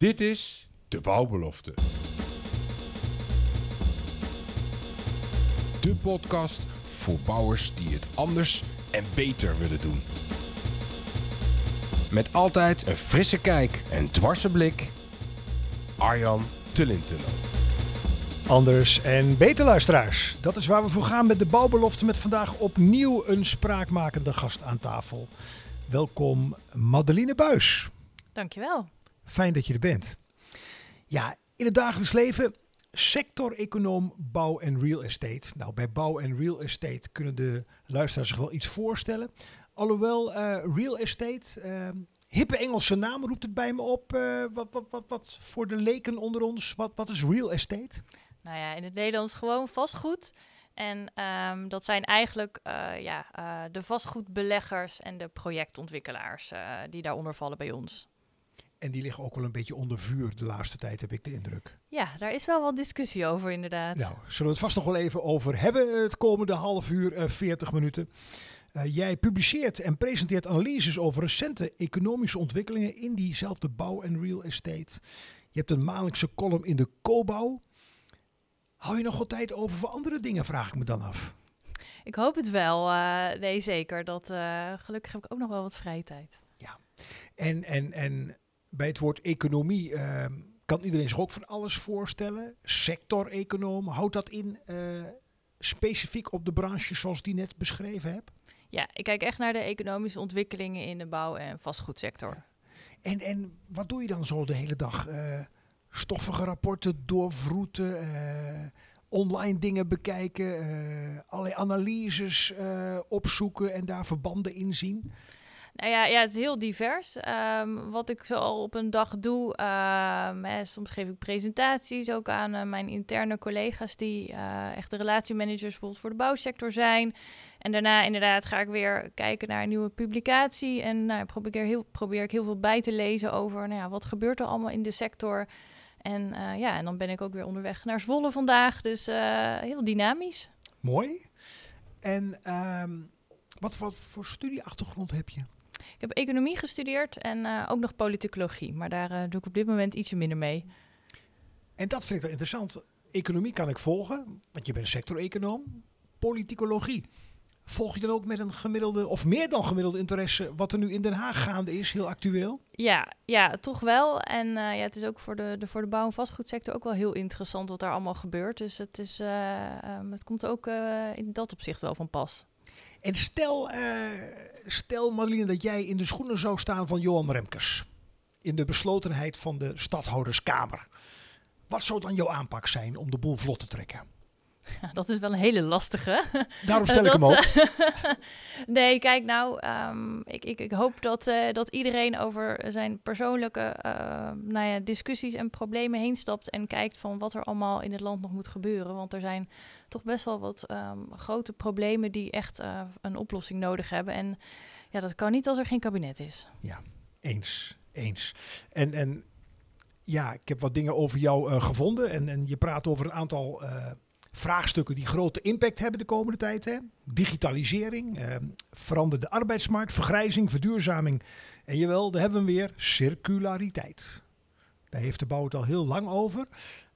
Dit is De Bouwbelofte. De podcast voor bouwers die het anders en beter willen doen. Met altijd een frisse kijk en dwarse blik. Arjan Tullintunnel. Anders en beter luisteraars. Dat is waar we voor gaan met de bouwbelofte met vandaag opnieuw een spraakmakende gast aan tafel. Welkom Madeline Buis. Dankjewel. Fijn dat je er bent. Ja, in het dagelijks leven sector-econoom bouw en real estate. Nou, bij bouw en real estate kunnen de luisteraars zich wel iets voorstellen. Alhoewel eh, real estate, eh, hippe Engelse naam roept het bij me op. Eh, wat, wat, wat, wat voor de leken onder ons, wat, wat is real estate? Nou ja, in het Nederlands gewoon vastgoed. En ehm, dat zijn eigenlijk ja, de vastgoedbeleggers en de projectontwikkelaars die daaronder vallen bij ons. En die liggen ook wel een beetje onder vuur de laatste tijd, heb ik de indruk. Ja, daar is wel wat discussie over inderdaad. Nou, zullen we het vast nog wel even over hebben het komende half uur, eh 40 minuten. Eh, jij publiceert en presenteert analyses over recente economische ontwikkelingen in diezelfde bouw- en real estate. Je hebt een maandelijkse column in de Cobouw. Hou je nog wel tijd over voor andere dingen, vraag ik me dan af. Ik hoop het wel. eh, nee, zeker. Dat, gelukkig heb ik ook nog wel wat vrije tijd. En, en, en bij het woord economie eh, kan iedereen zich ook van alles voorstellen. Sector-econoom, houdt dat in eh, specifiek op de branche zoals die net beschreven heb? Ja, ik kijk echt naar de economische ontwikkelingen in de bouw- en vastgoedsector. En, en wat doe je dan zo de hele dag? Eh, stoffige rapporten doorvroeten, eh, online dingen bekijken, allerlei analyses opzoeken en daar verbanden in zien. Nou ja, ja, het is heel divers. Ehm, wat ik zo al op een dag doe, ehm, hè, soms geef ik presentaties ook aan eh, mijn interne collega's die eh, echt de relatiemanagers bijvoorbeeld voor de bouwsector zijn. En daarna inderdaad ga ik weer kijken naar een nieuwe publicatie en nou, probeer, heel, probeer ik heel veel bij te lezen over nou ja, wat gebeurt er allemaal in de sector. En eh, ja, en dan ben ik ook weer onderweg naar Zwolle vandaag, dus heel dynamisch. Mooi. En ehm, wat, wat voor studieachtergrond heb je? Ik heb economie gestudeerd en eh, ook nog politicologie, maar daar eh, doe ik op dit moment ietsje minder mee. En dat vind ik wel interessant. Economie kan ik volgen, want je bent sector-econoom. Politicologie. Volg je dan ook met een gemiddelde, of meer dan gemiddelde interesse, wat er nu in Den Haag gaande is, heel actueel? Ja, ja, toch wel. En eh, ja, het is ook voor de, de, voor de bouw- en vastgoedsector ook wel heel interessant wat daar allemaal gebeurt. Dus het, is, eh, ehm, het komt ook in dat opzicht wel van pas. En stel, stel Marlene dat jij in de schoenen zou staan van Johan Remkes. In de beslotenheid van de stadhouderskamer. Wat zou dan jouw aanpak zijn om de boel vlot te trekken? Ja, dat is wel een hele lastige. Daarom stel ik hem Dat, ook. eh, nee, kijk nou, ehm, ik, ik, ik hoop dat, eh, dat iedereen over zijn persoonlijke eh, nou ja, discussies en problemen heen stapt en kijkt van wat er allemaal in het land nog moet gebeuren. Want er zijn toch best wel wat ehm, grote problemen die echt eh, een oplossing nodig hebben. En ja, dat kan niet als er geen kabinet is. Eens, eens. En, en ja, ik heb wat dingen over jou eh, gevonden. En, en je praat over een aantal eh, vraagstukken die grote impact hebben de komende tijd. Hè? Digitalisering, eh, veranderde arbeidsmarkt, vergrijzing, verduurzaming. En jawel, daar hebben we weer, circulariteit. Daar heeft de bouw het al heel lang over.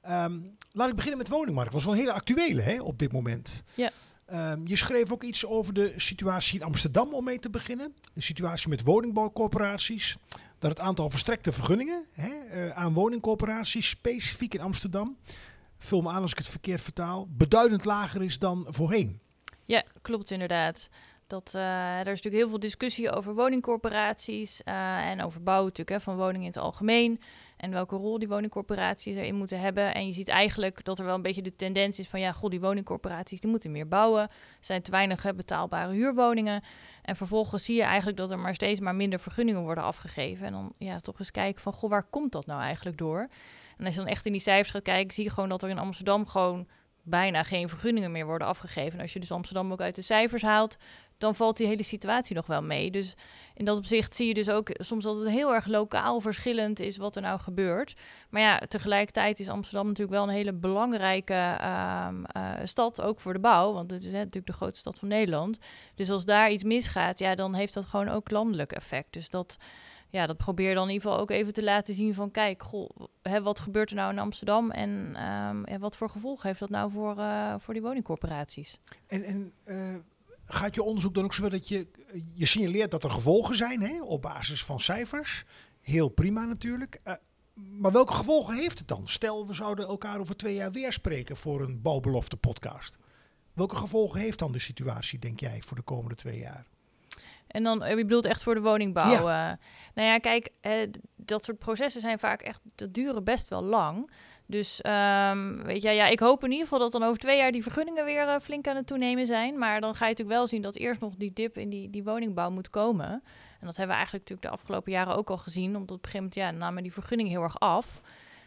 Ehm, laat ik beginnen met woningmarkt. Dat was wel een hele actuele hè, op dit moment. Ja. Ehm, je schreef ook iets over de situatie in Amsterdam om mee te beginnen. De situatie met woningbouwcorporaties. Dat het aantal verstrekte vergunningen hè, eh, aan woningcorporaties, specifiek in Amsterdam, vul me aan als ik het verkeerd vertaal, beduidend lager is dan voorheen. Ja, klopt inderdaad. Dat, eh, er is natuurlijk heel veel discussie over woningcorporaties eh, en over bouw natuurlijk, hè, van woningen in het algemeen. En welke rol die woningcorporaties erin moeten hebben. En je ziet eigenlijk dat er wel een beetje de tendens is van ja, goh, die woningcorporaties die moeten meer bouwen. Er zijn te weinig betaalbare huurwoningen. En vervolgens zie je eigenlijk dat er maar steeds maar minder vergunningen worden afgegeven. En dan ja, toch eens kijken van goh, waar komt dat nou eigenlijk door? En als je dan echt in die cijfers gaat kijken, zie je gewoon dat er in Amsterdam gewoon bijna geen vergunningen meer worden afgegeven. En als je dus Amsterdam ook uit de cijfers haalt, dan valt die hele situatie nog wel mee. Dus in dat opzicht zie je dus ook soms dat het heel erg lokaal verschillend is wat er nou gebeurt. Maar ja, tegelijkertijd is Amsterdam natuurlijk wel een hele belangrijke ehm, eh, stad, ook voor de bouw. Want het is natuurlijk de grootste stad van Nederland. Dus als daar iets misgaat, ja, dan heeft dat gewoon ook landelijk effect. Dus dat, ja, dat probeer dan in ieder geval ook even te laten zien van... kijk, goh, hè, wat gebeurt er nou in Amsterdam... en ehm, wat voor gevolgen heeft dat nou voor, uh, voor die woningcorporaties? En, en uh, gaat je onderzoek dan ook zo dat je, je signaleert dat er gevolgen zijn hè, op basis van cijfers. Heel prima natuurlijk. Uh, maar welke gevolgen heeft het dan? Stel, we zouden elkaar over twee jaar weer spreken voor een bouwbelofte podcast. Welke gevolgen heeft dan de situatie, denk jij, voor de komende twee jaar? En dan, je bedoelt echt voor de woningbouw. Ja. Uh, nou ja, kijk, uh, dat soort processen zijn vaak echt, dat duren best wel lang. Dus um, weet je, ja, ik hoop in ieder geval dat dan over twee jaar die vergunningen weer uh, flink aan het toenemen zijn. Maar dan ga je natuurlijk wel zien dat eerst nog die dip in die, die woningbouw moet komen. En dat hebben we eigenlijk natuurlijk de afgelopen jaren ook al gezien. Omdat op een gegeven moment, ja, namen die vergunningen heel erg af.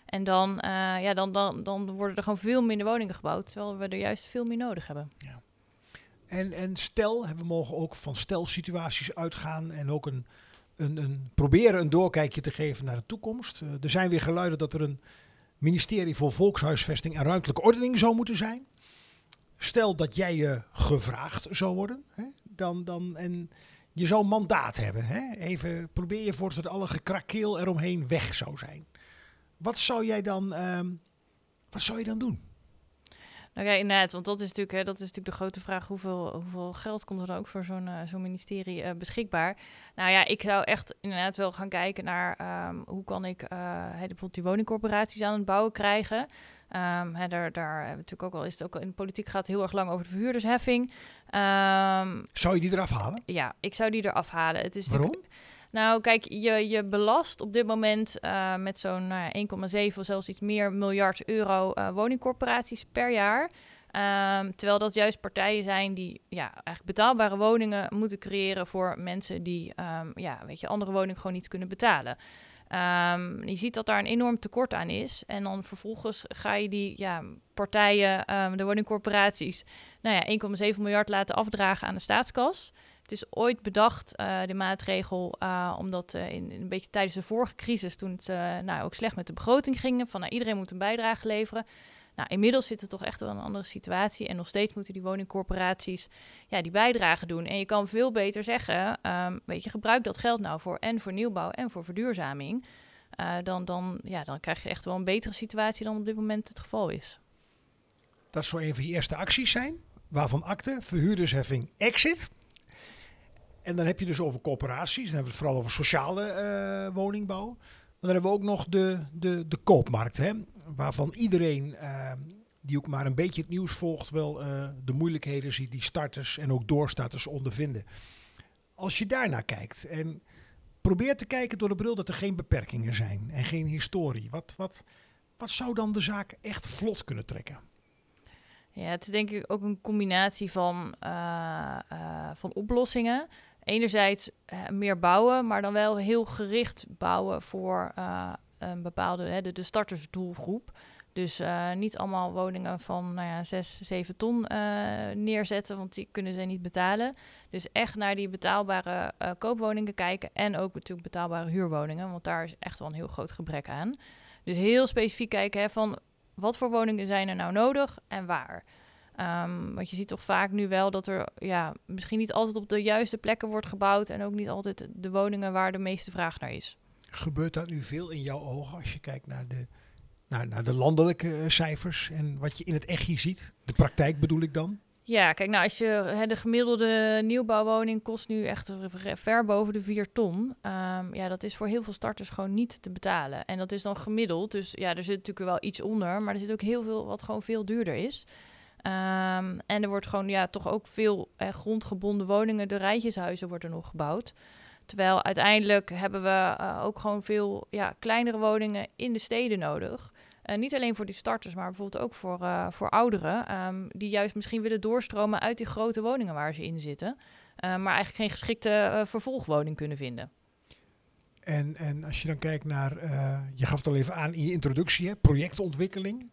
En dan, uh, ja, dan, dan, dan worden er gewoon veel minder woningen gebouwd. Terwijl we er juist veel meer nodig hebben. Ja. En, en stel, we mogen ook van stelsituaties uitgaan en ook een, een, een, proberen een doorkijkje te geven naar de toekomst. Uh, er zijn weer geluiden dat er een ministerie voor Volkshuisvesting en Ruimtelijke Ordening zou moeten zijn. Stel dat jij je gevraagd zou worden, hè, dan, dan, en je zou een mandaat hebben. Hè, even probeer je voor dat alle gekrakeel eromheen weg zou zijn. Wat zou jij dan, um, wat zou je dan doen? Ja, inderdaad, want dat is natuurlijk, hè, dat is natuurlijk de grote vraag: hoeveel, hoeveel geld komt er dan ook voor zo'n uh, zo'n ministerie uh, beschikbaar? Nou ja, ik zou echt inderdaad wel gaan kijken naar um, hoe kan ik uh, bijvoorbeeld die woningcorporaties aan het bouwen krijgen. Um, hè, daar, daar hebben we natuurlijk ook al, is het ook in de politiek gaat heel erg lang over de verhuurdersheffing. Um, zou je die eraf halen? Ja, ik zou die eraf halen. Het is Waarom? Nou, kijk, je, je belast op dit moment uh, met zo'n nou, 1,7 of zelfs iets meer miljard euro uh, woningcorporaties per jaar. Um, terwijl dat juist partijen zijn die ja, eigenlijk betaalbare woningen moeten creëren voor mensen die um, ja, weet je, andere woningen gewoon niet kunnen betalen. Um, je ziet dat daar een enorm tekort aan is. En dan vervolgens ga je die ja, partijen, de woningcorporaties, nou ja, 1,7 miljard laten afdragen aan de staatskas. Het is ooit bedacht, uh, de maatregel, uh, omdat uh, in, een beetje tijdens de vorige crisis, toen het nou, ook slecht met de begroting ging, van nou, iedereen moet een bijdrage leveren. Nou, inmiddels zit het toch echt wel een andere situatie. En nog steeds moeten die woningcorporaties ja, die bijdrage doen. En je kan veel beter zeggen, um, weet je, gebruik dat geld nou voor en voor nieuwbouw en voor verduurzaming. dan, dan, ja, dan krijg je echt wel een betere situatie dan op dit moment het geval is. Dat zou een van je eerste acties zijn. Waarvan akte, verhuurdersheffing, exit. En dan heb je dus over corporaties. Dan hebben we het vooral over sociale uh, woningbouw. Maar dan hebben we ook nog de, de, de koopmarkt. Hè, waarvan iedereen uh, die ook maar een beetje het nieuws volgt... wel uh, de moeilijkheden ziet die starters en ook doorstarters ondervinden. Als je daarnaar kijkt en probeert te kijken door de bril... dat er geen beperkingen zijn en geen historie. Wat, wat, wat zou dan de zaak echt vlot kunnen trekken? Ja, het is denk ik ook een combinatie van, van oplossingen enerzijds uh, meer bouwen, maar dan wel heel gericht bouwen voor uh, een bepaalde, hè, de, startersdoelgroep. Dus uh, niet allemaal woningen van nou ja, 6, 7 ton neerzetten, want die kunnen ze niet betalen. Dus echt naar die betaalbare koopwoningen kijken en ook natuurlijk betaalbare huurwoningen, want daar is echt wel een heel groot gebrek aan. Dus heel specifiek kijken hè, van wat voor woningen zijn er nou nodig en waar. Um, want je ziet toch vaak nu wel dat er ja, misschien niet altijd op de juiste plekken wordt gebouwd en ook niet altijd de woningen waar de meeste vraag naar is. Gebeurt dat nu veel in jouw ogen als je kijkt naar de, naar, naar de landelijke cijfers en wat je in het echtje ziet? De praktijk bedoel ik dan? Ja, kijk, nou, als je hè, de gemiddelde nieuwbouwwoning kost nu echt ver boven de 4 ton. Um, ja, dat is voor heel veel starters gewoon niet te betalen. En dat is dan gemiddeld. Dus ja, er zit natuurlijk wel iets onder, maar er zit ook heel veel wat gewoon veel duurder is. Um, en er wordt gewoon ja, toch ook veel eh, grondgebonden woningen, de rijtjeshuizen worden nog gebouwd. Terwijl uiteindelijk hebben we uh, ook gewoon veel ja, kleinere woningen in de steden nodig. Uh, niet alleen voor die starters, maar bijvoorbeeld ook voor, uh, voor ouderen. Um, die juist misschien willen doorstromen uit die grote woningen waar ze in zitten. maar eigenlijk geen geschikte vervolgwoning kunnen vinden. En, en als je dan kijkt naar, je gaf het al even aan in je introductie, projectontwikkeling.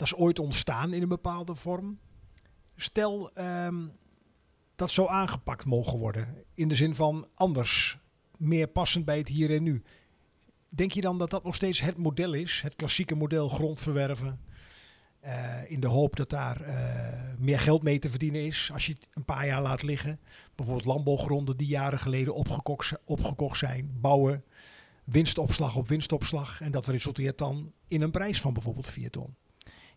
Dat is ooit ontstaan in een bepaalde vorm. Stel, um, dat zou aangepakt mogen worden? In de zin van anders, meer passend bij het hier en nu. Denk je dan dat dat nog steeds het model is? Het klassieke model grond verwerven? eh, in de hoop dat daar eh, meer geld mee te verdienen is als je het een paar jaar laat liggen. Bijvoorbeeld landbouwgronden die jaren geleden opgekocht, opgekocht zijn. Bouwen, winstopslag op winstopslag. En dat resulteert dan in een prijs van bijvoorbeeld 4 ton.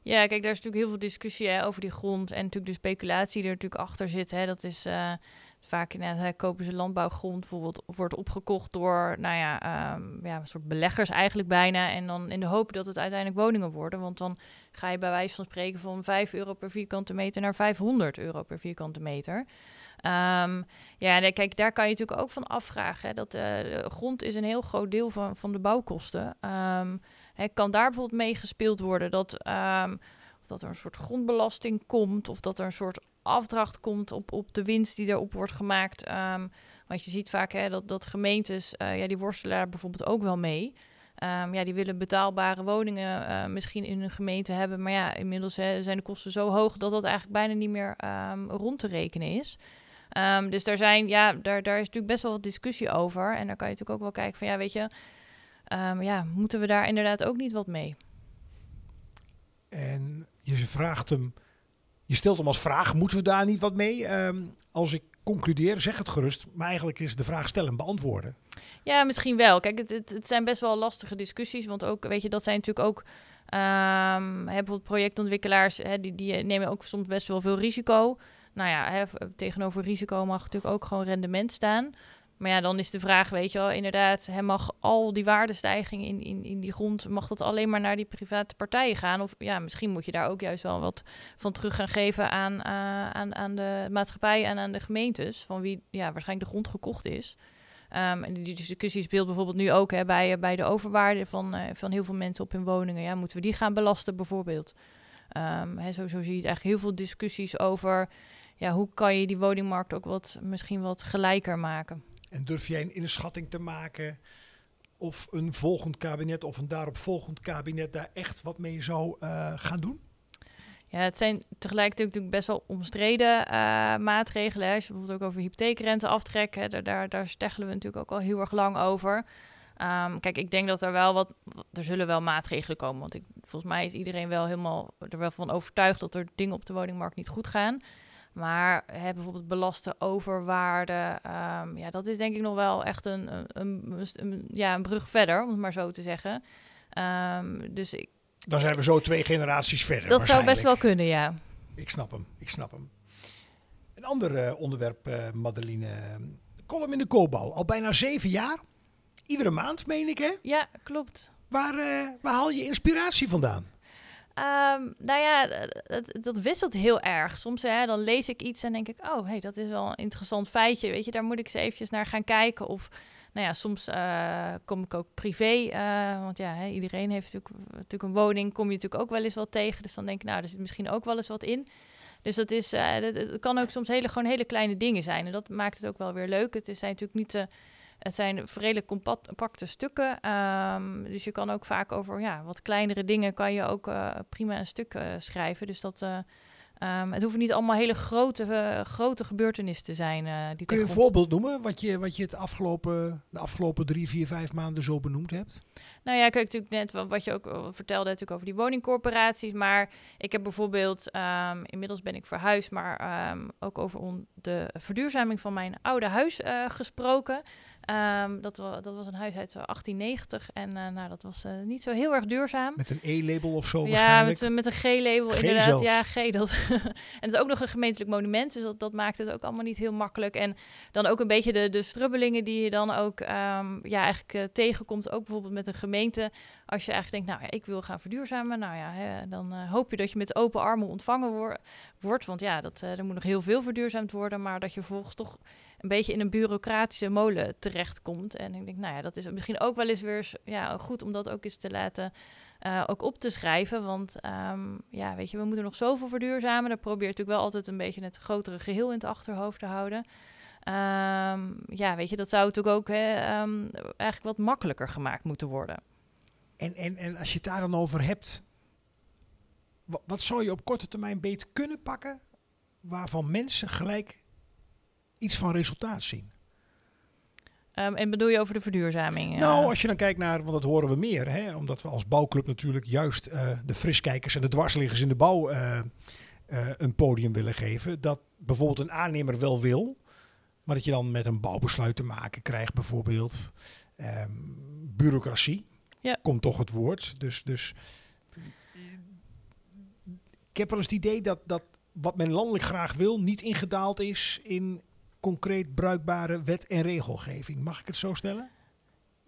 Ja, kijk, daar is natuurlijk heel veel discussie hè, over die grond en natuurlijk de speculatie die er natuurlijk achter zit. Hè. Dat is eh, vaak inderdaad, hè, kopen ze landbouwgrond bijvoorbeeld, wordt opgekocht door, nou ja, ehm, ja, een soort beleggers eigenlijk bijna. En dan in de hoop dat het uiteindelijk woningen worden. Want dan ga je bij wijze van spreken van 5 euro per vierkante meter naar 500 euro per vierkante meter. Ehm, ja, nee, kijk, daar kan je natuurlijk ook van afvragen. Dat eh, de grond is een heel groot deel van, van de bouwkosten. Ehm kan daar bijvoorbeeld mee gespeeld worden dat, ehm, of dat er een soort grondbelasting komt, of dat er een soort afdracht komt op, op de winst die erop wordt gemaakt. Ehm, want je ziet vaak hè, dat, dat gemeentes, eh, ja, die worstelen daar bijvoorbeeld ook wel mee. Ehm, ja, die willen betaalbare woningen eh, misschien in hun gemeente hebben. Maar ja, inmiddels hè, zijn de kosten zo hoog dat dat eigenlijk bijna niet meer rond te rekenen is. Dus daar, zijn, ja, daar, daar is natuurlijk best wel wat discussie over. En daar kan je natuurlijk ook wel kijken van, ja, weet je, ehm, ja, moeten we daar inderdaad ook niet wat mee? En je vraagt hem, je stelt hem als vraag, moeten we daar niet wat mee? Ehm, als ik concludeer, zeg het gerust. Maar eigenlijk is de vraag stellen en beantwoorden. Ja, misschien wel. Kijk, het, het, het zijn best wel lastige discussies. Want ook, weet je, dat zijn natuurlijk ook. hè, bijvoorbeeld projectontwikkelaars, hè, die, die nemen ook soms best wel veel risico. Nou ja, hè, tegenover risico mag natuurlijk ook gewoon rendement staan. Maar ja, dan is de vraag, weet je wel, inderdaad, mag al die waardestijging in, in, in die grond, mag dat alleen maar naar die private partijen gaan? Of ja, misschien moet je daar ook juist wel wat van terug gaan geven aan, eh, aan, aan de maatschappij en aan de gemeentes, van wie ja, waarschijnlijk de grond gekocht is. Ehm, en die discussie speelt bijvoorbeeld nu ook hè, bij, eh, bij de overwaarde van, eh, van heel veel mensen op hun woningen. Ja, moeten we die gaan belasten bijvoorbeeld? Ehm hè, zo, zo zie je eigenlijk heel veel discussies over ja, hoe kan je die woningmarkt ook wat, misschien wat gelijker maken. En durf jij een inschatting te maken of een volgend kabinet of een daaropvolgend kabinet daar echt wat mee zou eh, gaan doen? Ja, het zijn tegelijkertijd natuurlijk best wel omstreden eh, maatregelen. Als je bijvoorbeeld ook over hypotheekrente aftrek, hè, daar, daar, daar steggelen we natuurlijk ook al heel erg lang over. Ehm, kijk, ik denk dat er wel wat, er zullen wel maatregelen komen. Want ik, volgens mij is iedereen wel helemaal er wel van overtuigd dat er dingen op de woningmarkt niet goed gaan. Maar hè, bijvoorbeeld belasten overwaarde, ehm, ja, dat is denk ik nog wel echt een, een, een, een- ja, een brug verder, om het maar zo te zeggen. Ehm, dus ik, Dan zijn we zo twee generaties verder. dat zou best wel kunnen, ja. Ik snap hem, ik snap hem. Een ander eh, onderwerp, eh Madeline. Column in de koopbouw. Al bijna zeven jaar. Iedere maand, meen ik, hè? Ja, klopt. Waar, eh, waar haal je inspiratie vandaan? Ehm, nou ja, dat, dat wisselt heel erg. Soms hè, dan lees ik iets en denk ik, oh, hey, dat is wel een interessant feitje. Weet je, daar moet ik eens eventjes naar gaan kijken. Of, nou ja, soms eh, kom ik ook privé. eh, want ja, hè, iedereen heeft natuurlijk, natuurlijk een woning. Kom je natuurlijk ook wel eens wat tegen. Dus dan denk ik, nou, er zit misschien ook wel eens wat in. Dus dat is, eh, dat, het kan ook soms hele, gewoon hele kleine dingen zijn. En dat maakt het ook wel weer leuk. Het zijn natuurlijk niet te het zijn redelijk compacte stukken. ehm, dus je kan ook vaak over ja, wat kleinere dingen kan je ook eh, prima een stuk eh, schrijven. Dus dat ehm, het hoeven niet allemaal hele grote, grote gebeurtenissen te zijn. die Kun je een voorbeeld noemen wat je, wat je het afgelopen, de afgelopen drie, vier, vijf maanden zo benoemd hebt? Nou ja, kijk, natuurlijk net wa- wat je ook vertelde natuurlijk over die woningcorporaties. Maar ik heb bijvoorbeeld, ehm, inmiddels ben ik verhuisd, maar ook over de verduurzaming van mijn oude huis gesproken. Ehm, dat, dat was een huis uit eh, 1890 en eh, nou, dat was eh, niet zo heel erg duurzaam. Met een E-label of zo Ja, waarschijnlijk? met, een- met een G-label inderdaad. zelfs. Ja, G. Dat. en het is ook nog een gemeentelijk monument, dus dat, dat maakt het ook allemaal niet heel makkelijk. En dan ook een beetje de, de strubbelingen die je dan ook ehm, ja, eigenlijk eh, tegenkomt, ook bijvoorbeeld met een gemeente. Als je eigenlijk denkt, nou ja, ik wil gaan verduurzamen, nou ja, hè, dan eh, hoop je dat je met open armen ontvangen wor- wordt. Want ja, dat, eh, er moet nog heel veel verduurzaamd worden, maar dat je vervolgens toch een beetje in een bureaucratische molen terechtkomt. En ik denk, nou ja, dat is misschien ook wel eens weer ja, goed om dat ook eens te laten eh, ook op te schrijven. Want ehm, ja, weet je, we moeten nog zoveel verduurzamen. Dan probeer je natuurlijk wel altijd een beetje het grotere geheel in het achterhoofd te houden. Ehm, ja, weet je, dat zou natuurlijk ook hè, ehm, eigenlijk wat makkelijker gemaakt moeten worden. En, en, en als je het daar dan over hebt, wat, wat zou je op korte termijn beter kunnen pakken waarvan mensen gelijk iets van resultaat zien? Ehm, en bedoel je over de verduurzaming? Nou, eh? als je dan kijkt naar, want dat horen we meer, hè, omdat we als bouwclub natuurlijk juist eh, de friskijkers en de dwarsliggers in de bouw eh, een podium willen geven. Dat bijvoorbeeld een aannemer wel wil, maar dat je dan met een bouwbesluit te maken krijgt, bijvoorbeeld ehm, bureaucratie. Ja. Komt toch het woord. Dus, dus ik heb wel eens het idee dat, dat wat men landelijk graag wil, niet ingedaald is in concreet bruikbare wet- en regelgeving. Mag ik het zo stellen?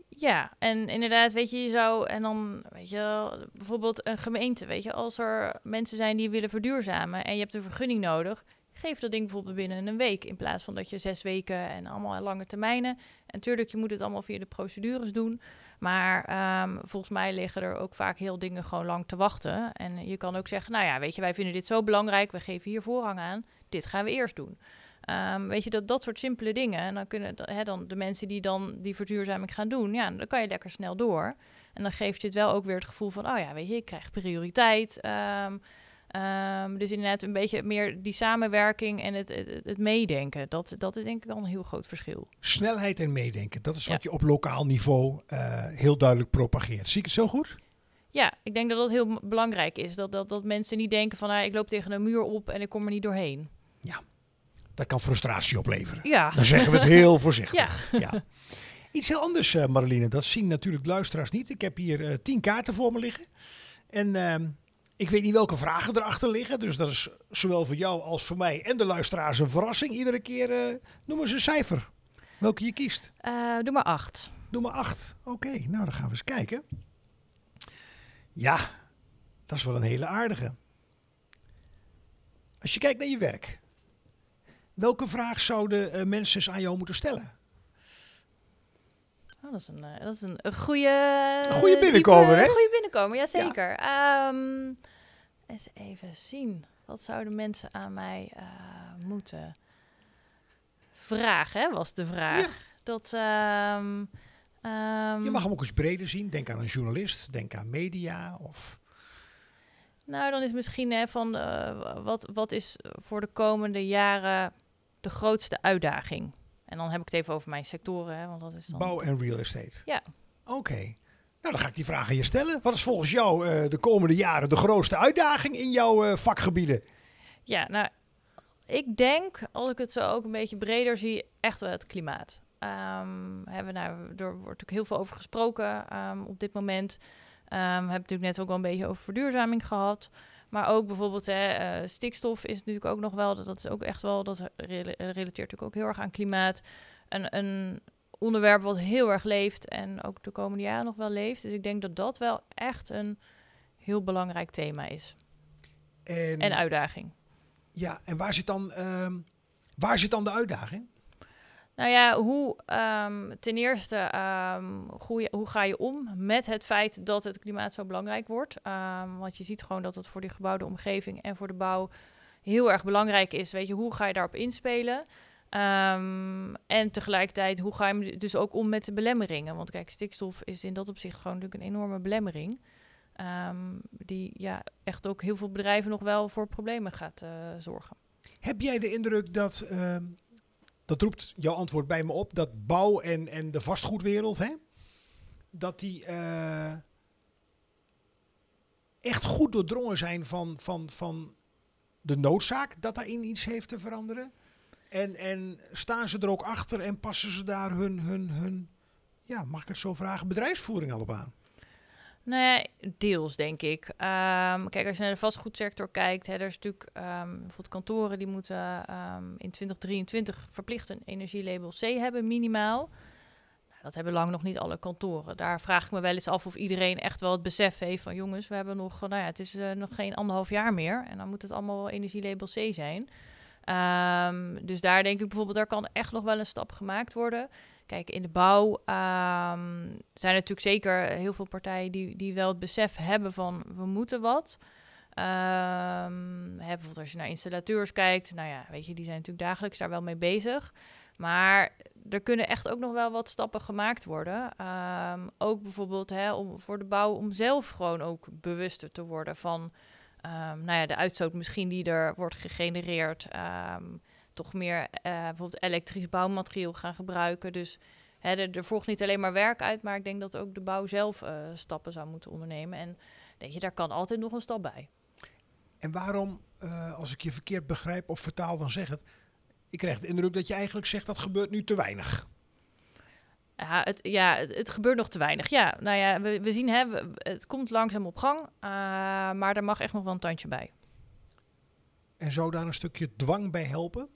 Ja, en inderdaad, weet je, je zou, en dan, weet je, bijvoorbeeld een gemeente, weet je, als er mensen zijn die willen verduurzamen en je hebt een vergunning nodig, geef dat ding bijvoorbeeld binnen een week, in plaats van dat je zes weken en allemaal lange termijnen. En natuurlijk, je moet het allemaal via de procedures doen, maar ehm, volgens mij liggen er ook vaak heel dingen gewoon lang te wachten. En je kan ook zeggen, nou ja, weet je, wij vinden dit zo belangrijk, we geven hier voorrang aan, dit gaan we eerst doen. Ehm, weet je, dat, dat soort simpele dingen. En dan kunnen hè, dan de mensen die dan die verduurzaming gaan doen, ja, dan kan je lekker snel door. En dan geeft je het wel ook weer het gevoel van, oh ja, weet je, ik krijg prioriteit. Ehm, ehm, dus inderdaad een beetje meer die samenwerking en het, het, het meedenken. Dat, dat is denk ik al een heel groot verschil. Snelheid en meedenken, dat is Ja. wat je op lokaal niveau eh, heel duidelijk propageert. Zie ik het zo goed? Ja, ik denk dat dat heel belangrijk is. Dat, dat, dat mensen niet denken van, ah, ik loop tegen een muur op en ik kom er niet doorheen. Dat kan frustratie opleveren. Ja, Dan zeggen we het heel voorzichtig. Ja. Iets heel anders, Mareline. Dat zien natuurlijk luisteraars niet. Ik heb hier eh, tien kaarten voor me liggen. En ehm, ik weet niet welke vragen erachter liggen. Dus dat is zowel voor jou als voor mij en de luisteraars een verrassing. Iedere keer eh noem eens een cijfer. Welke je kiest. Doe maar acht. Doe maar acht. Oké, nou dan gaan we eens kijken. Ja, dat is wel een hele aardige. Als je kijkt naar je werk. Welke vraag zouden eh, mensen aan jou moeten stellen? Oh, dat is een, eh, dat is een, een goede... Een goede binnenkomer, diepe- hè? Een goede binnenkomer, jazeker. Ehm eens even zien. Wat zouden mensen aan mij eh, moeten vragen, hè, was de vraag. Ja. Dat... ehm, ehm, Je mag hem ook eens breder zien. Denk aan een journalist, denk aan media. Of... Nou, dan is misschien hè, van wat, wat is voor de komende jaren de grootste uitdaging? En dan heb ik het even over mijn sectoren, hè, want dat is dan... Bouw en real estate. Ja. Oké. Nou, dan ga ik die vraag aan je stellen. Wat is volgens jou eh, de komende jaren de grootste uitdaging in jouw eh, vakgebieden? Ja, nou, ik denk, als ik het zo ook een beetje breder zie, echt wel het klimaat. Ehm, hebben nou, er wordt natuurlijk heel veel over gesproken ehm, op dit moment. Ehm, we hebben het natuurlijk net ook al een beetje over verduurzaming gehad. Maar ook bijvoorbeeld hè, eh, stikstof is natuurlijk ook nog wel, dat is ook echt wel, dat rela- relateert natuurlijk ook heel erg aan klimaat. Een, een onderwerp wat heel erg leeft en ook de komende jaren nog wel leeft. Dus ik denk dat dat wel echt een heel belangrijk thema is. En, En uitdaging. ja, en waar zit dan, ehm, waar zit dan de uitdaging? Nou ja, hoe ehm, ten eerste, ehm, hoe, ga je om met het feit dat het klimaat zo belangrijk wordt? Ehm, want je ziet gewoon dat het voor die gebouwde omgeving en voor de bouw heel erg belangrijk is. Weet je, hoe ga je daarop inspelen? En tegelijkertijd, hoe ga je dus ook om met de belemmeringen? Want kijk, stikstof is in dat opzicht gewoon natuurlijk een enorme belemmering. die ja, echt ook heel veel bedrijven nog wel voor problemen gaat eh, zorgen. Heb jij de indruk dat, dat roept jouw antwoord bij me op, dat bouw en, en de vastgoedwereld, hè, dat die eh, echt goed doordrongen zijn van, van, van de noodzaak dat daarin iets heeft te veranderen? En, en staan ze er ook achter en passen ze daar hun, hun, hun ja, mag ik het zo vragen, bedrijfsvoering al op aan? Ja, deels denk ik. Ehm, kijk, als je naar de vastgoedsector kijkt, hè, er is natuurlijk ehm, bijvoorbeeld kantoren die moeten ehm, in 2023 verplicht een energielabel C hebben, minimaal. Nou, dat hebben lang nog niet alle kantoren. Daar vraag ik me wel eens af of iedereen echt wel het besef heeft van jongens, we hebben nog, nou ja, het is eh, nog geen anderhalf jaar meer en dan moet het allemaal wel energielabel C zijn. Dus daar denk ik bijvoorbeeld, daar kan echt nog wel een stap gemaakt worden. Kijk, in de bouw ehm, zijn er natuurlijk zeker heel veel partijen die, die wel het besef hebben van we moeten wat. Ehm, bijvoorbeeld als je naar installateurs kijkt, nou ja, weet je, die zijn natuurlijk dagelijks daar wel mee bezig. Maar er kunnen echt ook nog wel wat stappen gemaakt worden. Ehm, ook bijvoorbeeld hè, om, voor de bouw om zelf gewoon ook bewuster te worden van nou ja, de uitstoot misschien die er wordt gegenereerd. Ehm, toch meer eh, bijvoorbeeld elektrisch bouwmateriaal gaan gebruiken. Dus hè, er, er volgt niet alleen maar werk uit, maar ik denk dat ook de bouw zelf eh, stappen zou moeten ondernemen. En weet je, daar kan altijd nog een stap bij. En waarom, eh, als ik je verkeerd begrijp of vertaal, dan zeg het. Ik krijg de indruk dat je eigenlijk zegt dat gebeurt nu te weinig. Ja, het, ja, het, het gebeurt nog te weinig. Ja, nou ja, we, we zien, hè, het komt langzaam op gang, maar er mag echt nog wel een tandje bij. En zou daar een stukje dwang bij helpen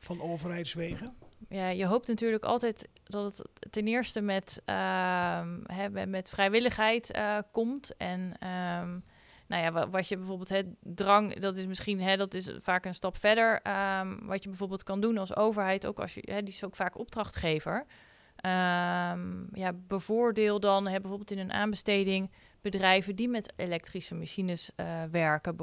van overheidswegen? Ja, je hoopt natuurlijk altijd dat het ten eerste met, ehm, hè, met- vrijwilligheid eh, komt. En ehm, nou ja, wa- wat je bijvoorbeeld, hè, drang, dat is misschien, hè, dat is vaak een stap verder. Ehm, wat je bijvoorbeeld kan doen als overheid, ook als je, hè, die is ook vaak opdrachtgever. Ja, bevoordeel dan hè, bijvoorbeeld in een aanbesteding bedrijven die met elektrische machines eh, werken.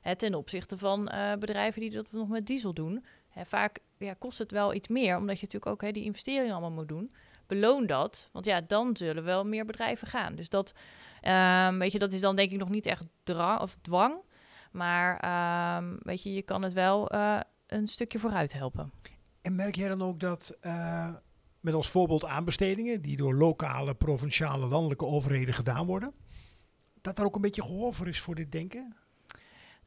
Hè, ten opzichte van eh, bedrijven die dat nog met diesel doen. Vaak ja, kost het wel iets meer, omdat je natuurlijk ook hè, die investeringen allemaal moet doen. Beloon dat, want ja, dan zullen wel meer bedrijven gaan. Dus dat, ehm, weet je, dat is dan denk ik nog niet echt drang of dwang. Maar ehm, weet je, je kan het wel eh, een stukje vooruit helpen. En merk jij dan ook dat, eh, met als voorbeeld aanbestedingen, die door lokale, provinciale, landelijke overheden gedaan worden, dat daar ook een beetje gehoor voor is voor dit denken?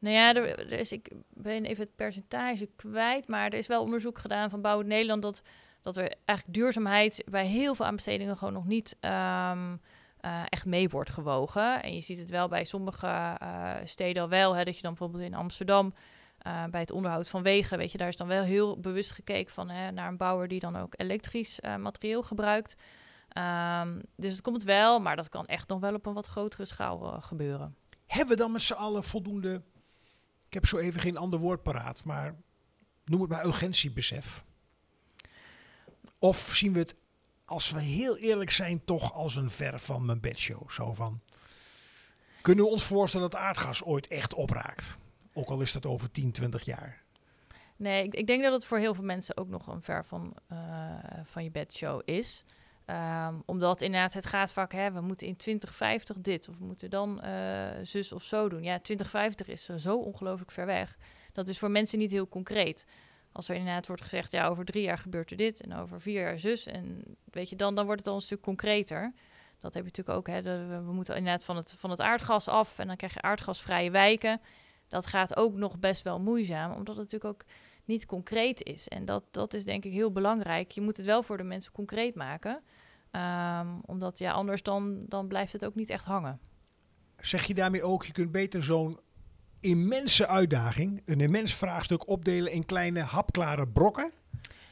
Nou ja, er, is, ik ben even het percentage kwijt, maar er is wel onderzoek gedaan van Bouw Nederland dat, dat er eigenlijk duurzaamheid bij heel veel aanbestedingen gewoon nog niet ehm, eh, echt mee wordt gewogen. En je ziet het wel bij sommige eh, steden al wel, hè, dat je dan bijvoorbeeld in Amsterdam eh, bij het onderhoud van wegen, weet je, daar is dan wel heel bewust gekeken van hè, naar een bouwer die dan ook elektrisch materieel gebruikt. Ehm, dus het komt wel, maar dat kan echt nog wel op een wat grotere schaal gebeuren. Hebben we dan met z'n allen voldoende, ik heb zo even geen ander woord paraat, maar noem het maar urgentiebesef? Of zien we het, als we heel eerlijk zijn, toch als een ver van mijn bedshow? Zo van, kunnen we ons voorstellen dat aardgas ooit echt opraakt? Ook al is dat over 10, 20 jaar. Nee, ik, ik denk dat het voor heel veel mensen ook nog een ver van, eh, van je bedshow is. Ehm, omdat inderdaad, het gaat vaak, hè, we moeten in 2050 dit of we moeten dan eh, zus of zo doen. Ja, 2050 is zo ongelooflijk ver weg. Dat is voor mensen niet heel concreet. Als er inderdaad wordt gezegd, ja, over drie jaar gebeurt er dit en over vier jaar zus. En weet je, dan, dan wordt het al een stuk concreter. Dat heb je natuurlijk ook, hè, we moeten inderdaad van het, van het aardgas af en dan krijg je aardgasvrije wijken. Dat gaat ook nog best wel moeizaam, omdat het natuurlijk ook niet concreet is. En dat, dat is denk ik heel belangrijk. Je moet het wel voor de mensen concreet maken. Ehm, omdat ja, anders dan, dan blijft het ook niet echt hangen. Zeg je daarmee ook, je kunt beter zo'n immense uitdaging, een immens vraagstuk opdelen in kleine hapklare brokken?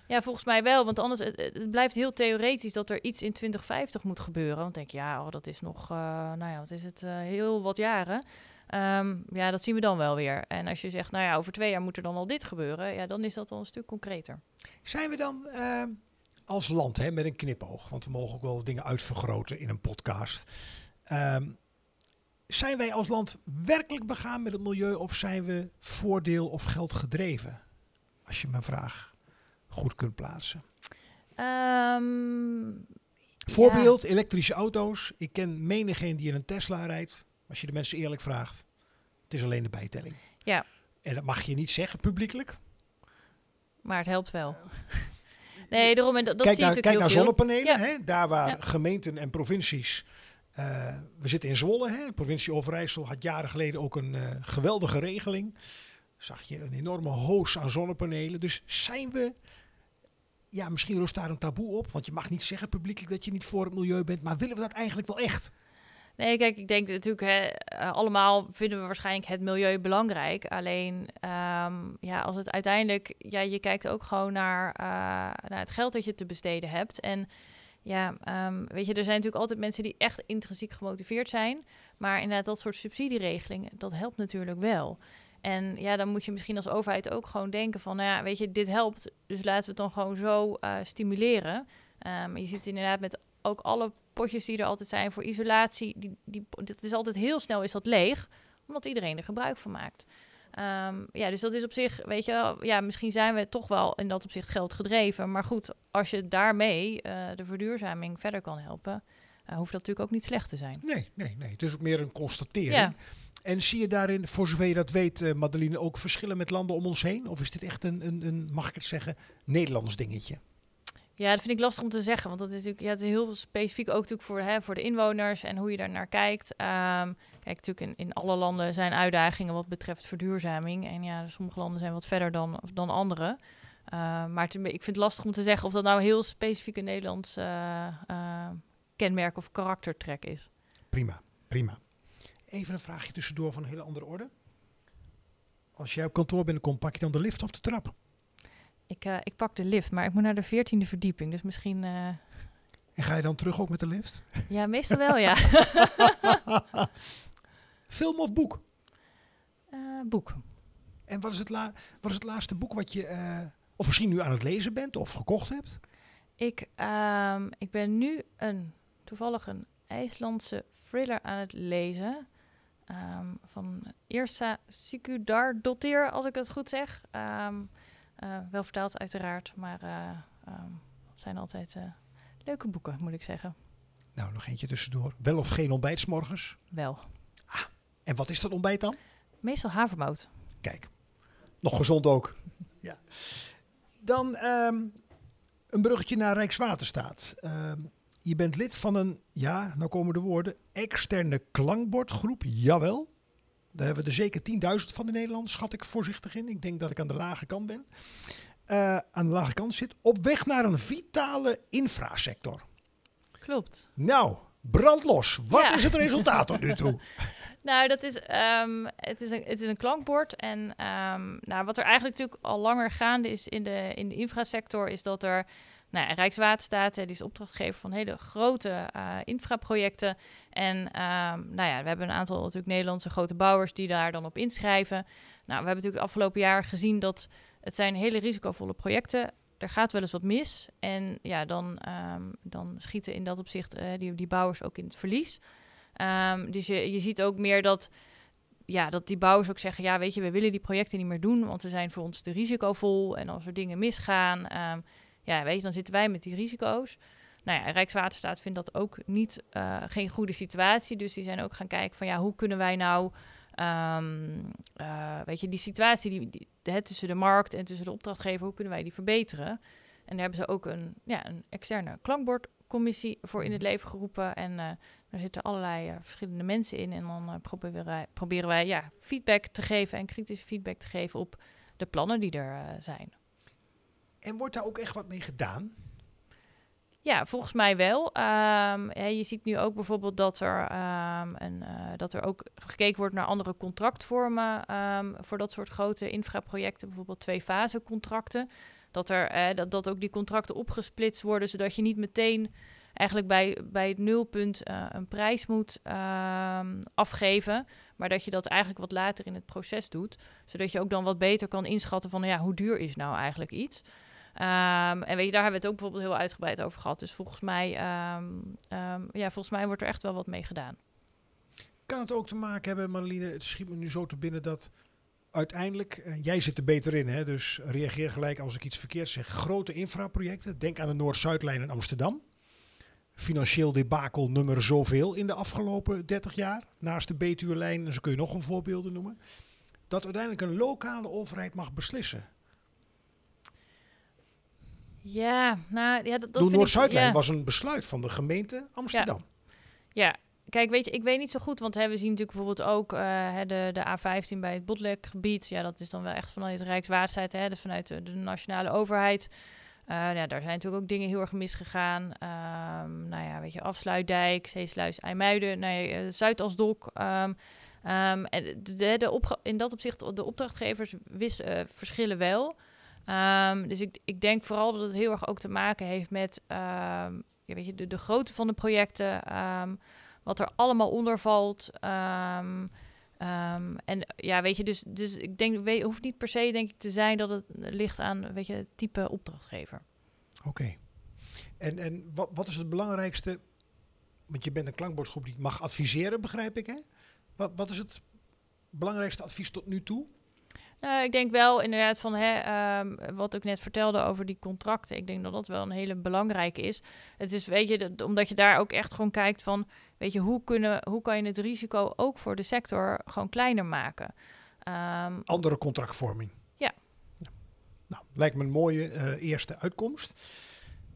Ja, volgens mij wel. Want anders het, het blijft heel theoretisch dat er iets in 2050 moet gebeuren. Want denk je, ja, oh, dat is nog, eh, nou ja, wat is het, eh, heel wat jaren. Ehm, ja, dat zien we dan wel weer. En als je zegt, nou ja, over twee jaar moet er dan al dit gebeuren. Ja, dan is dat al een stuk concreter. Zijn we dan eh, als land, hè, met een knipoog, want we mogen ook wel dingen uitvergroten in een podcast. Ehm, zijn wij als land werkelijk begaan met het milieu of zijn we voordeel of geld gedreven? Als je mijn vraag goed kunt plaatsen. Ehm, Voorbeeld, elektrische auto's. Ik ken menigeen die in een Tesla rijdt. Als je de mensen eerlijk vraagt, het is alleen de bijtelling. Ja. En dat mag je niet zeggen publiekelijk. maar het helpt wel. Nee, daarom, en dat, dat kijk zie naar, kijk natuurlijk naar heel zonnepanelen. Ja. Hè? Daar waar Ja. gemeenten en provincies. eh, we zitten in Zwolle. Hè? De provincie Overijssel had jaren geleden ook een eh, geweldige regeling. Zag je een enorme hoos aan zonnepanelen. Dus zijn we. Ja, misschien rust daar een taboe op. Want je mag niet zeggen publiekelijk dat je niet voor het milieu bent. Maar willen we dat eigenlijk wel echt? Nee, kijk, ik denk natuurlijk, hè, eh, allemaal vinden we waarschijnlijk het milieu belangrijk. Alleen, ehm, ja, als het uiteindelijk, ja, je kijkt ook gewoon naar, eh, het geld dat je te besteden hebt. En ja, ehm, weet je, er zijn natuurlijk altijd mensen die echt intrinsiek gemotiveerd zijn. Maar inderdaad, dat soort subsidieregelingen, dat helpt natuurlijk wel. En ja, dan moet je misschien als overheid ook gewoon denken van, nou ja, weet je, dit helpt, dus laten we het dan gewoon zo eh, stimuleren. Ehm, je ziet inderdaad met ook alle potjes die er altijd zijn voor isolatie, die, die, dat is altijd heel snel is dat leeg, omdat iedereen er gebruik van maakt. Ehm, ja, dus dat is op zich, weet je, ja, misschien zijn we toch wel in dat opzicht geld gedreven. Maar goed, als je daarmee eh, de verduurzaming verder kan helpen, eh, hoeft dat natuurlijk ook niet slecht te zijn. Nee, nee, nee. Het is ook meer een constatering. Ja. En zie je daarin, voor zover je dat weet, uh, Madeline, ook verschillen met landen om ons heen? Of is dit echt een, een, een, mag ik het zeggen, Nederlands dingetje? Ja, dat vind ik lastig om te zeggen, want dat is natuurlijk ja, het is heel specifiek ook natuurlijk voor, hè, voor de inwoners en hoe je daar naar kijkt. Um, kijk, natuurlijk in, in alle landen zijn uitdagingen wat betreft verduurzaming. En ja, sommige landen zijn wat verder dan, dan andere. Uh, maar ik vind het lastig om te zeggen of dat nou heel specifiek een Nederlands uh, uh, kenmerk of karaktertrek is. Prima, prima. Even een vraagje tussendoor van een hele andere orde. Als jij op kantoor binnenkomt, pak je dan de lift of de trap? Ik, uh, ik pak de lift, maar ik moet naar de veertiende verdieping, dus misschien... Uh... En ga je dan terug ook met de lift? Ja, meestal wel, ja. Film of boek? Uh, boek. En wat is, het la wat is het laatste boek wat je, of misschien nu aan het lezen bent of gekocht hebt? Ik, um, ik ben nu een, toevallig een IJslandse thriller aan het lezen. Um, van Irsa Sikudardottir, als ik het goed zeg. Um, uh, wel vertaald uiteraard, maar um, het zijn altijd uh, leuke boeken, moet ik zeggen. Nou, nog eentje tussendoor. Wel of geen ontbijt morgens? Wel. Ah, en wat is dat ontbijt dan? Meestal havermout. Kijk, nog gezond ook. ja. Dan um, een bruggetje naar Rijkswaterstaat. Um, je bent lid van een, ja, nou komen de woorden, externe klankbordgroep. Jawel. Daar hebben we er zeker 10.000 van in Nederland, schat ik voorzichtig in. Ik denk dat ik aan de lage kant ben. Uh, aan de lage kant zit. Op weg naar een vitale infrasector. Klopt. Nou, brandlos. Wat ja. is het resultaat tot nu toe? Nou, dat is, um, het, is een, het is een klankbord. En um, nou, wat er eigenlijk natuurlijk al langer gaande is in de, in de infrasector, is dat er nou, Rijkswaterstaat die is opdrachtgever van hele grote uh, infraprojecten. En um, nou ja, we hebben een aantal natuurlijk Nederlandse grote bouwers die daar dan op inschrijven. Nou, we hebben natuurlijk het afgelopen jaar gezien dat het zijn hele risicovolle projecten. Er gaat wel eens wat mis. En ja, dan, um, dan schieten in dat opzicht uh, die, die bouwers ook in het verlies. Um, dus je, je ziet ook meer dat ja, dat die bouwers ook zeggen: ja, weet je, we willen die projecten niet meer doen, want ze zijn voor ons te risicovol. En als er dingen misgaan, ja, weet je, dan zitten wij met die risico's. Nou ja, Rijkswaterstaat vindt dat ook niet uh, geen goede situatie. Dus die zijn ook gaan kijken van ja, hoe kunnen wij nou, um, uh, weet je, die situatie die, die, de, tussen de markt en tussen de opdrachtgever, hoe kunnen wij die verbeteren? En daar hebben ze ook een, ja, een externe klankbordcommissie voor in het leven geroepen. En uh, daar zitten allerlei verschillende mensen in. En dan proberen wij, proberen wij ja, feedback te geven en kritische feedback te geven op de plannen die er zijn. En wordt daar ook echt wat mee gedaan? Ja, volgens mij wel. Ja, je ziet nu ook bijvoorbeeld dat er, um, een, uh, dat er ook gekeken wordt naar andere contractvormen um, voor dat soort grote infraprojecten, bijvoorbeeld twee fase contracten. Dat, er, eh, dat, dat ook die contracten opgesplitst worden, zodat je niet meteen eigenlijk bij, bij het nulpunt uh, een prijs moet afgeven, maar dat je dat eigenlijk wat later in het proces doet, zodat je ook dan wat beter kan inschatten van ja, hoe duur is nou eigenlijk iets. Um, en weet je, daar hebben we het ook bijvoorbeeld heel uitgebreid over gehad. Dus volgens mij, um, um, ja, volgens mij wordt er echt wel wat mee gedaan. Kan het ook te maken hebben, Marlene, het schiet me nu zo te binnen dat uiteindelijk, uh, jij zit er beter in, hè, dus reageer gelijk als ik iets verkeerd zeg. Grote infraprojecten, denk aan de Noord-Zuidlijn in Amsterdam. Financieel debakel nummer zoveel in de afgelopen 30 jaar. Naast de Betuurlijn, en zo kun je nog een voorbeelden noemen. Dat uiteindelijk een lokale overheid mag beslissen. Ja, nou ja, dat, Noord-Zuidlijn ja. was een besluit van de gemeente Amsterdam. Ja. ja. Kijk, weet je, ik weet niet zo goed, want hè, we zien natuurlijk bijvoorbeeld ook uh, de, de A15 bij het Botlekgebied. Ja, dat is dan wel echt vanuit Rijkswaterstaat, hè, vanuit de, de nationale overheid. Uh, ja, daar zijn natuurlijk ook dingen heel erg misgegaan. Um, nou ja, weet je, Afsluitdijk, Zeesluis, IJmuiden, nee, uh, Zuidasdok. Um, um, en de, in dat opzicht, de opdrachtgevers wis, uh, verschillen wel. Um, dus ik, ik denk vooral dat het heel erg ook te maken heeft met ja, weet je, de, de grootte van de projecten, um, wat er allemaal onder valt. en ja, weet je, dus, dus ik denk, hoeft niet per se denk ik te zijn dat het ligt aan, weet je, het type opdrachtgever. Oké. En, en wat, wat is het belangrijkste? Want je bent een klankbordgroep die mag adviseren, begrijp ik, hè? Wat, wat is het belangrijkste advies tot nu toe? Nou, ik denk wel inderdaad van hè, um, wat ik net vertelde over die contracten. Ik denk dat dat wel een hele belangrijke is. Het is, weet je, dat, omdat je daar ook echt gewoon kijkt van weet je, hoe, kunnen, hoe kan je het risico ook voor de sector gewoon kleiner maken? Ehm, Andere contractvorming. Ja. Nou, lijkt me een mooie eh, eerste uitkomst.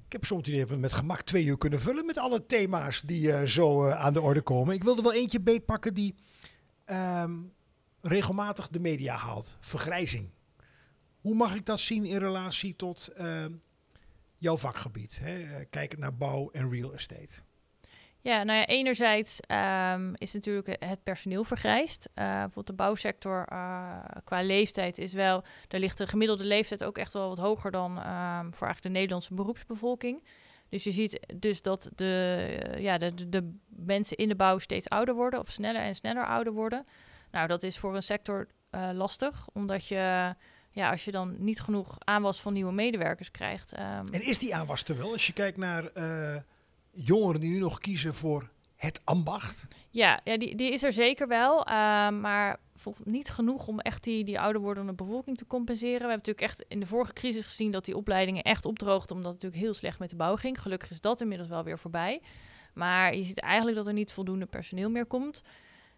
Ik heb soms idee we met gemak twee uur kunnen vullen met alle thema's die eh, zo eh, aan de orde komen. Ik wilde wel eentje beetpakken die ehm, regelmatig de media haalt. Vergrijzing. Hoe mag ik dat zien in relatie tot ehm, jouw vakgebied? Hè? Eh, kijkend naar bouw en real estate. Ja, nou ja, enerzijds ehm, is natuurlijk het personeel vergrijsd. Eh, bijvoorbeeld de bouwsector eh, qua leeftijd is wel... Daar ligt de gemiddelde leeftijd ook echt wel wat hoger dan ehm, voor eigenlijk de Nederlandse beroepsbevolking. Dus je ziet dus dat de, ja, de, de mensen in de bouw steeds ouder worden... of sneller en sneller ouder worden. Nou, dat is voor een sector eh, lastig, omdat je... Ja, als je dan niet genoeg aanwas van nieuwe medewerkers krijgt... ehm, En is die aanwas er wel? Als je kijkt naar eh, jongeren die nu nog kiezen voor het ambacht. Ja, ja die, die is er zeker wel. eh, maar niet genoeg om echt die, die ouder wordende bevolking te compenseren. We hebben natuurlijk echt in de vorige crisis gezien dat die opleidingen echt opdroogden. Omdat het natuurlijk heel slecht met de bouw ging. Gelukkig is dat inmiddels wel weer voorbij. Maar je ziet eigenlijk dat er niet voldoende personeel meer komt.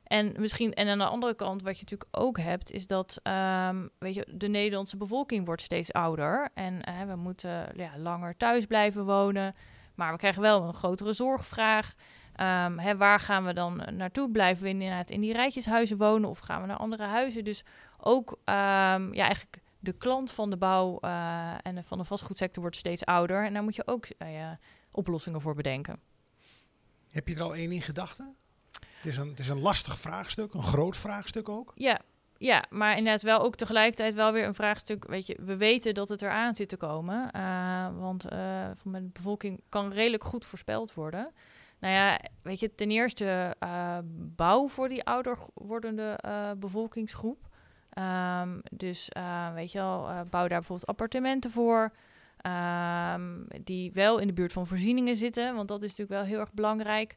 En misschien, en aan de andere kant, wat je natuurlijk ook hebt, is dat ehm, weet je, de Nederlandse bevolking wordt steeds ouder. En eh, we moeten ja, langer thuis blijven wonen. Maar we krijgen wel een grotere zorgvraag. Ehm, hè, waar gaan we dan naartoe? Blijven we inderdaad in die rijtjeshuizen wonen of gaan we naar andere huizen? Dus ook ehm, ja, eigenlijk de klant van de bouw eh, en van de vastgoedsector wordt steeds ouder. En daar moet je ook eh, ja, oplossingen voor bedenken. Heb je er al één in gedachten? Het is, een, het is een lastig vraagstuk, een groot vraagstuk ook. Ja, ja, maar inderdaad wel ook tegelijkertijd wel weer een vraagstuk. Weet je, we weten dat het eraan zit te komen. eh, want eh, van de bevolking kan redelijk goed voorspeld worden. Nou ja, weet je, ten eerste eh, bouw voor die ouder wordende bevolkingsgroep. Ehm, dus weet je wel, bouw daar bijvoorbeeld appartementen voor. ehm, die wel in de buurt van voorzieningen zitten. Want dat is natuurlijk wel heel erg belangrijk.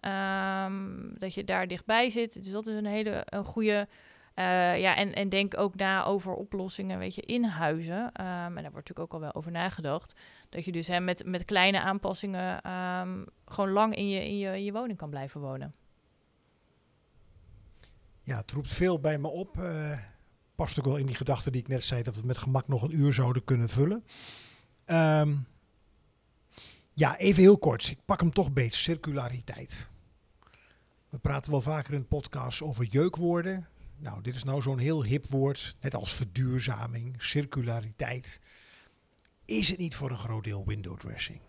Ehm, dat je daar dichtbij zit. Dus dat is een hele een goede. eh, ja, en, en denk ook na over oplossingen, weet je, in huizen. Ehm, en daar wordt natuurlijk ook al wel over nagedacht. Dat je dus hè, met, met kleine aanpassingen ehm, gewoon lang in je, in, je, je woning kan blijven wonen. Ja, het roept veel bij me op. eh, past ook wel in die gedachte die ik net zei, dat we met gemak nog een uur zouden kunnen vullen. Ja, even heel kort. Ik pak hem toch beet. Circulariteit. We praten wel vaker in de podcast over jeukwoorden. Nou, dit is nou zo'n heel hip woord, net als verduurzaming, circulariteit. Is het niet voor een groot deel window dressing?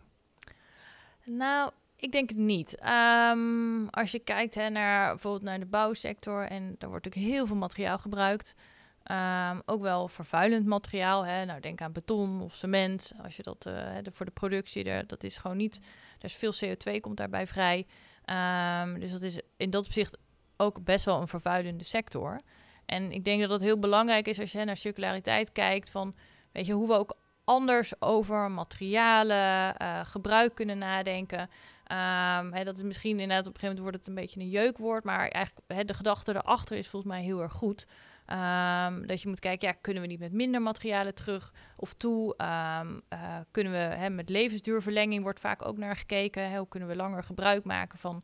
Nou, ik denk het niet. Ehm, als je kijkt hè, naar bijvoorbeeld naar de bouwsector en daar wordt natuurlijk heel veel materiaal gebruikt. Ehm, ook wel vervuilend materiaal. Hè. Nou, denk aan beton of cement. Als je dat eh, voor de productie, dat is gewoon niet. Er is veel CO2 komt daarbij vrij. Ehm, dus dat is in dat opzicht ook best wel een vervuilende sector. En ik denk dat het heel belangrijk is als je naar circulariteit kijkt van, weet je, hoe we ook anders over materialen, eh, gebruik kunnen nadenken. Ehm, dat is misschien inderdaad op een gegeven moment wordt het een beetje een jeukwoord, maar eigenlijk de gedachte erachter is volgens mij heel erg goed. Ehm, dat je moet kijken, ja, kunnen we niet met minder materialen terug of toe? Ehm, eh, kunnen we hè, met levensduurverlenging wordt vaak ook naar gekeken. Hè, hoe kunnen we langer gebruik maken van,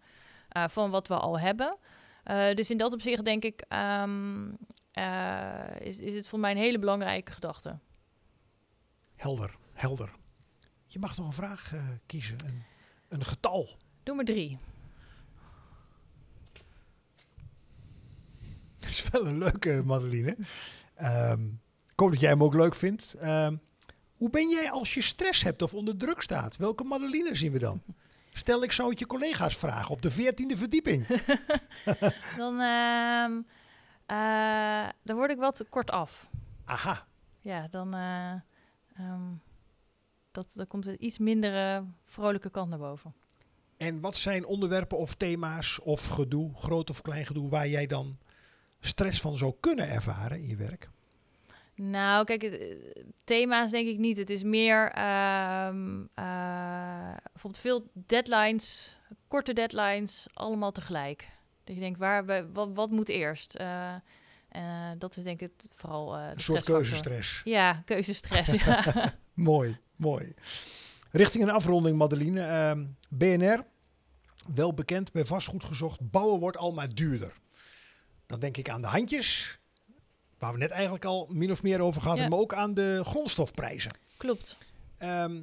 eh, van wat we al hebben? Eh, dus in dat opzicht denk ik, ehm, eh, is, is het voor mij een hele belangrijke gedachte. Helder, helder. Je mag nog een vraag kiezen, een, een getal. Doe maar drie. Dat is wel een leuke, Madeline. Ehm, ik hoop dat jij hem ook leuk vindt. Ehm, hoe ben jij als je stress hebt of onder druk staat? Welke Madeline zien we dan? Stel, ik zou het je collega's vragen op de veertiende verdieping. Dan, ehm, eh, dan word ik wat kort af. Aha, Ja, dan, eh, dat, dan komt er iets minder vrolijke kant naar boven. en wat zijn onderwerpen of thema's of gedoe, groot of klein gedoe, waar jij dan stress van zou kunnen ervaren in je werk? Nou, kijk, eh, thema's denk ik niet. Het is meer ehm, eh, bijvoorbeeld veel deadlines, korte deadlines, allemaal tegelijk. Dat je denkt, waar, we- wat, wat moet eerst? Eh, dat is denk ik vooral Een soort keuzestress. Ja, keuzestress. ja. Mooi, mooi. Richting een afronding, Madeline. Ehm, BNR wel bekend bij vastgoed gezocht. Bouwen wordt al maar duurder. Dan denk ik aan de handjes, waar we net eigenlijk al min of meer over gehad Ja. hebben, maar ook aan de grondstofprijzen. Klopt. Ehm,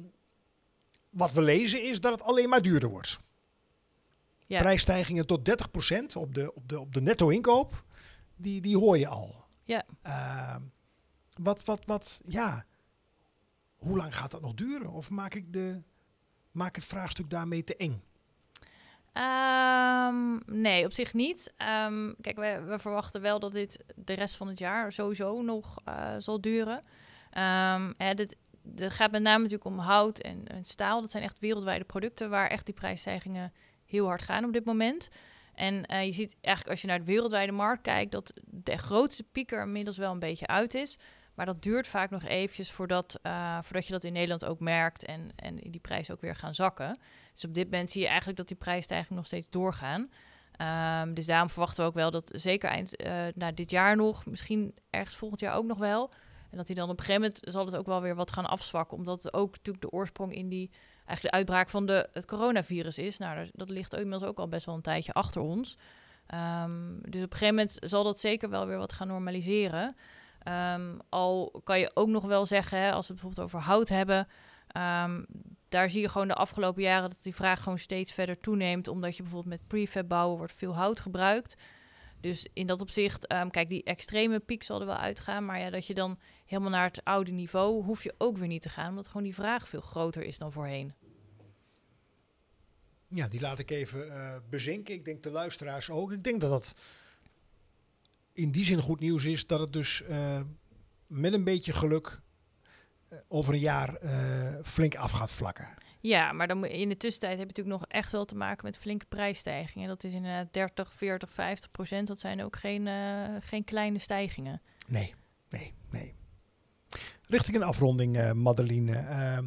wat we lezen is dat het alleen maar duurder wordt. Ja. Prijsstijgingen tot 30% op de, op de, op de netto-inkoop, die, die hoor je al. Ja. Ehm, wat, wat, wat, ja. Hoe lang gaat dat nog duren? Of maak ik, de, maak het vraagstuk daarmee te eng? Ehm, nee, op zich niet. Ehm, kijk, we, we verwachten wel dat dit de rest van het jaar sowieso nog eh, zal duren. Ehm het gaat met name natuurlijk om hout en, en staal. Dat zijn echt wereldwijde producten waar echt die prijsstijgingen heel hard gaan op dit moment. En eh, je ziet eigenlijk als je naar de wereldwijde markt kijkt, dat de grootste piek er inmiddels wel een beetje uit is. Maar dat duurt vaak nog eventjes voordat, eh, voordat je dat in Nederland ook merkt en, en die prijzen ook weer gaan zakken. Dus op dit moment zie je eigenlijk dat die prijsstijgingen nog steeds doorgaan. Ehm, dus daarom verwachten we ook wel dat zeker eind na dit jaar nog, misschien ergens volgend jaar ook nog wel. En dat hij dan op een gegeven moment zal het ook wel weer wat gaan afzwakken. Omdat het ook natuurlijk de oorsprong in die eigenlijk de uitbraak van de, het coronavirus is. Nou, dat- dat ligt inmiddels ook al best wel een tijdje achter ons. Ehm, dus op een gegeven moment zal dat zeker wel weer wat gaan normaliseren. Ehm, al kan je ook nog wel zeggen, hè, als we het bijvoorbeeld over hout hebben. ehm, daar zie je gewoon de afgelopen jaren dat die vraag gewoon steeds verder toeneemt. Omdat je bijvoorbeeld met prefab bouwen wordt veel hout gebruikt. Dus in dat opzicht, ehm, kijk, die extreme piek zal er wel uitgaan. Maar ja, dat je dan helemaal naar het oude niveau hoef je ook weer niet te gaan. Omdat gewoon die vraag veel groter is dan voorheen. Ja, die laat ik even eh, bezinken. Ik denk de luisteraars ook. Ik denk dat dat in die zin goed nieuws is. Dat het dus eh, met een beetje geluk eh, over een jaar eh, flink af gaat vlakken. Ja, maar dan in de tussentijd heb je natuurlijk nog echt wel te maken met flinke prijsstijgingen. Dat is inderdaad 30, 40, 50 procent. Dat zijn ook geen, geen kleine stijgingen. Nee, nee, nee. Richting een afronding, Madeline. Ehm,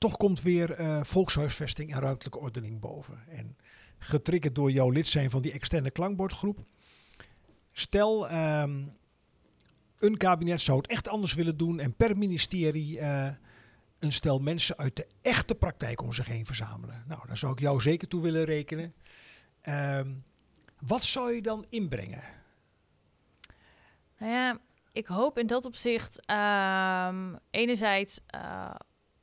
toch komt weer eh, volkshuisvesting en ruimtelijke ordening boven. En getriggerd door jouw lid zijn van die externe klankbordgroep. Stel, ehm, een kabinet zou het echt anders willen doen en per ministerie eh, een stel mensen uit de echte praktijk om zich heen verzamelen. Nou, daar zou ik jou zeker toe willen rekenen. Ehm, wat zou je dan inbrengen? Nou ja, ik hoop in dat opzicht ehm, enerzijds eh,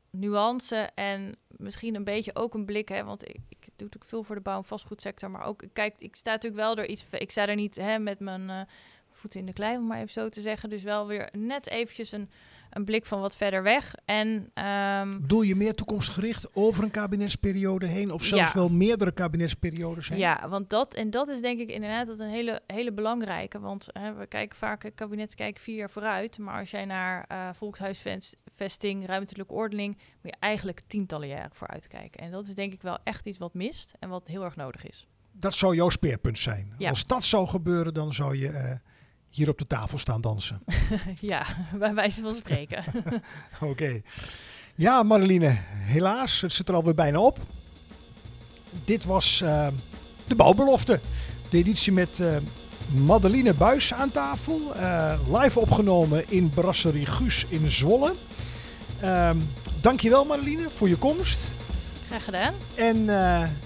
nuance en misschien een beetje ook een blik, hè, want ik doe natuurlijk veel voor de bouw- en vastgoedsector, maar ook kijk, ik sta natuurlijk wel door iets, ik sta er niet hè, met mijn eh, voeten in de klei, om maar even zo te zeggen, dus wel weer net eventjes een, een blik van wat verder weg. En ehm, Bedoel je meer toekomstgericht over een kabinetsperiode heen? Of zelfs Ja. wel meerdere kabinetsperiodes heen? Ja, want dat en dat is denk ik inderdaad dat een hele, hele belangrijke. Want hè, we kijken vaak, kabinet kijkt vier jaar vooruit. Maar als jij naar eh volkshuisvesting, ruimtelijke ordening, moet je eigenlijk tientallen jaren vooruit kijken. En dat is denk ik wel echt iets wat mist en wat heel erg nodig is. Dat zou jouw speerpunt zijn. Ja. Als dat zou gebeuren, dan zou je eh, hier op de tafel staan dansen. ja, bij wijze van spreken. Oké. Ja, Madeline, helaas, het zit er alweer bijna op. Dit was eh, de bouwbelofte. De editie met eh Madeline Buis aan tafel. eh, live opgenomen in Brasserie Guus in Zwolle. Ehm dankjewel Madeline voor je komst. Graag gedaan. En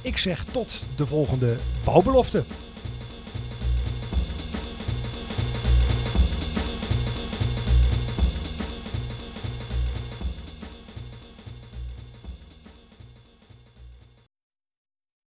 ik zeg tot de volgende bouwbelofte.